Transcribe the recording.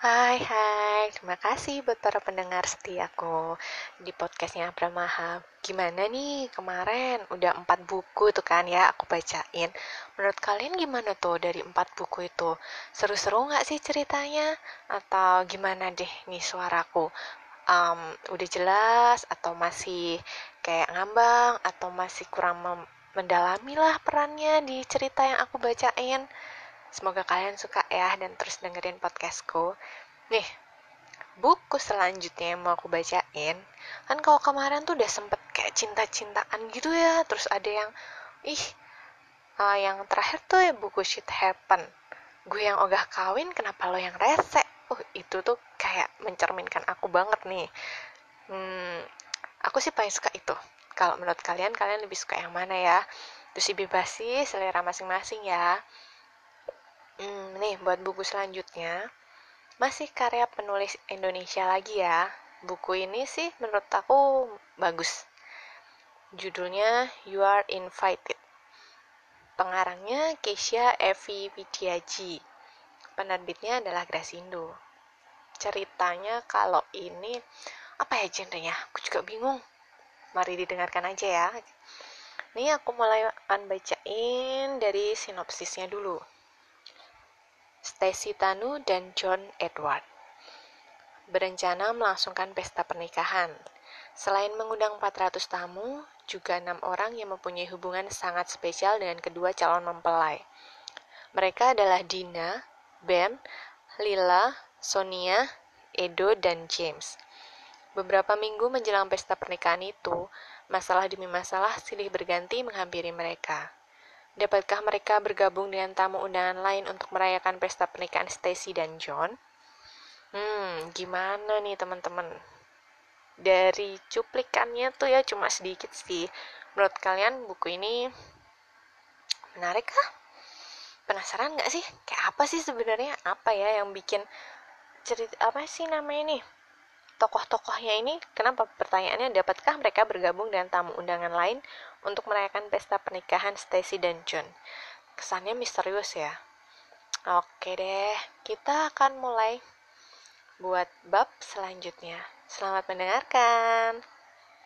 Hai hai, terima kasih buat para pendengar setiaku di podcastnya Pramaha. Gimana nih kemarin udah empat buku tuh kan ya aku bacain. Menurut kalian gimana tuh dari empat buku itu? Seru-seru nggak sih ceritanya? Atau gimana deh nih suaraku? Um, udah jelas atau masih kayak ngambang atau masih kurang mendalami lah perannya di cerita yang aku bacain? Semoga kalian suka ya dan terus dengerin podcastku. Nih, buku selanjutnya yang mau aku bacain, kan kalau kemarin tuh udah sempet kayak cinta-cintaan gitu ya, terus ada yang, ih, uh, yang terakhir tuh ya buku Shit Happen. Gue yang ogah kawin, kenapa lo yang rese? Uh, itu tuh kayak mencerminkan aku banget nih. Hmm, aku sih paling suka itu. Kalau menurut kalian, kalian lebih suka yang mana ya? Terus bebas sih, selera masing-masing ya. Hmm, nih buat buku selanjutnya masih karya penulis Indonesia lagi ya. Buku ini sih menurut aku bagus. Judulnya You Are Invited. Pengarangnya Keisha Evi Widiaji. Penerbitnya adalah Grasindo. Ceritanya kalau ini apa ya genrenya? Aku juga bingung. Mari didengarkan aja ya. Ini aku mulai akan bacain dari sinopsisnya dulu. Stacy Tanu dan John Edward berencana melangsungkan pesta pernikahan. Selain mengundang 400 tamu, juga enam orang yang mempunyai hubungan sangat spesial dengan kedua calon mempelai. Mereka adalah Dina, Ben, Lila, Sonia, Edo, dan James. Beberapa minggu menjelang pesta pernikahan itu, masalah demi masalah silih berganti menghampiri mereka. Dapatkah mereka bergabung dengan tamu undangan lain untuk merayakan pesta pernikahan Stacy dan John? Hmm, gimana nih teman-teman? Dari cuplikannya tuh ya cuma sedikit sih. Menurut kalian buku ini menarik kah? Penasaran nggak sih? Kayak apa sih sebenarnya? Apa ya yang bikin cerita apa sih namanya nih? Tokoh-tokohnya ini, kenapa pertanyaannya, dapatkah mereka bergabung dengan tamu undangan lain untuk merayakan pesta pernikahan Stacy dan John? Kesannya misterius ya. Oke deh, kita akan mulai buat bab selanjutnya. Selamat mendengarkan.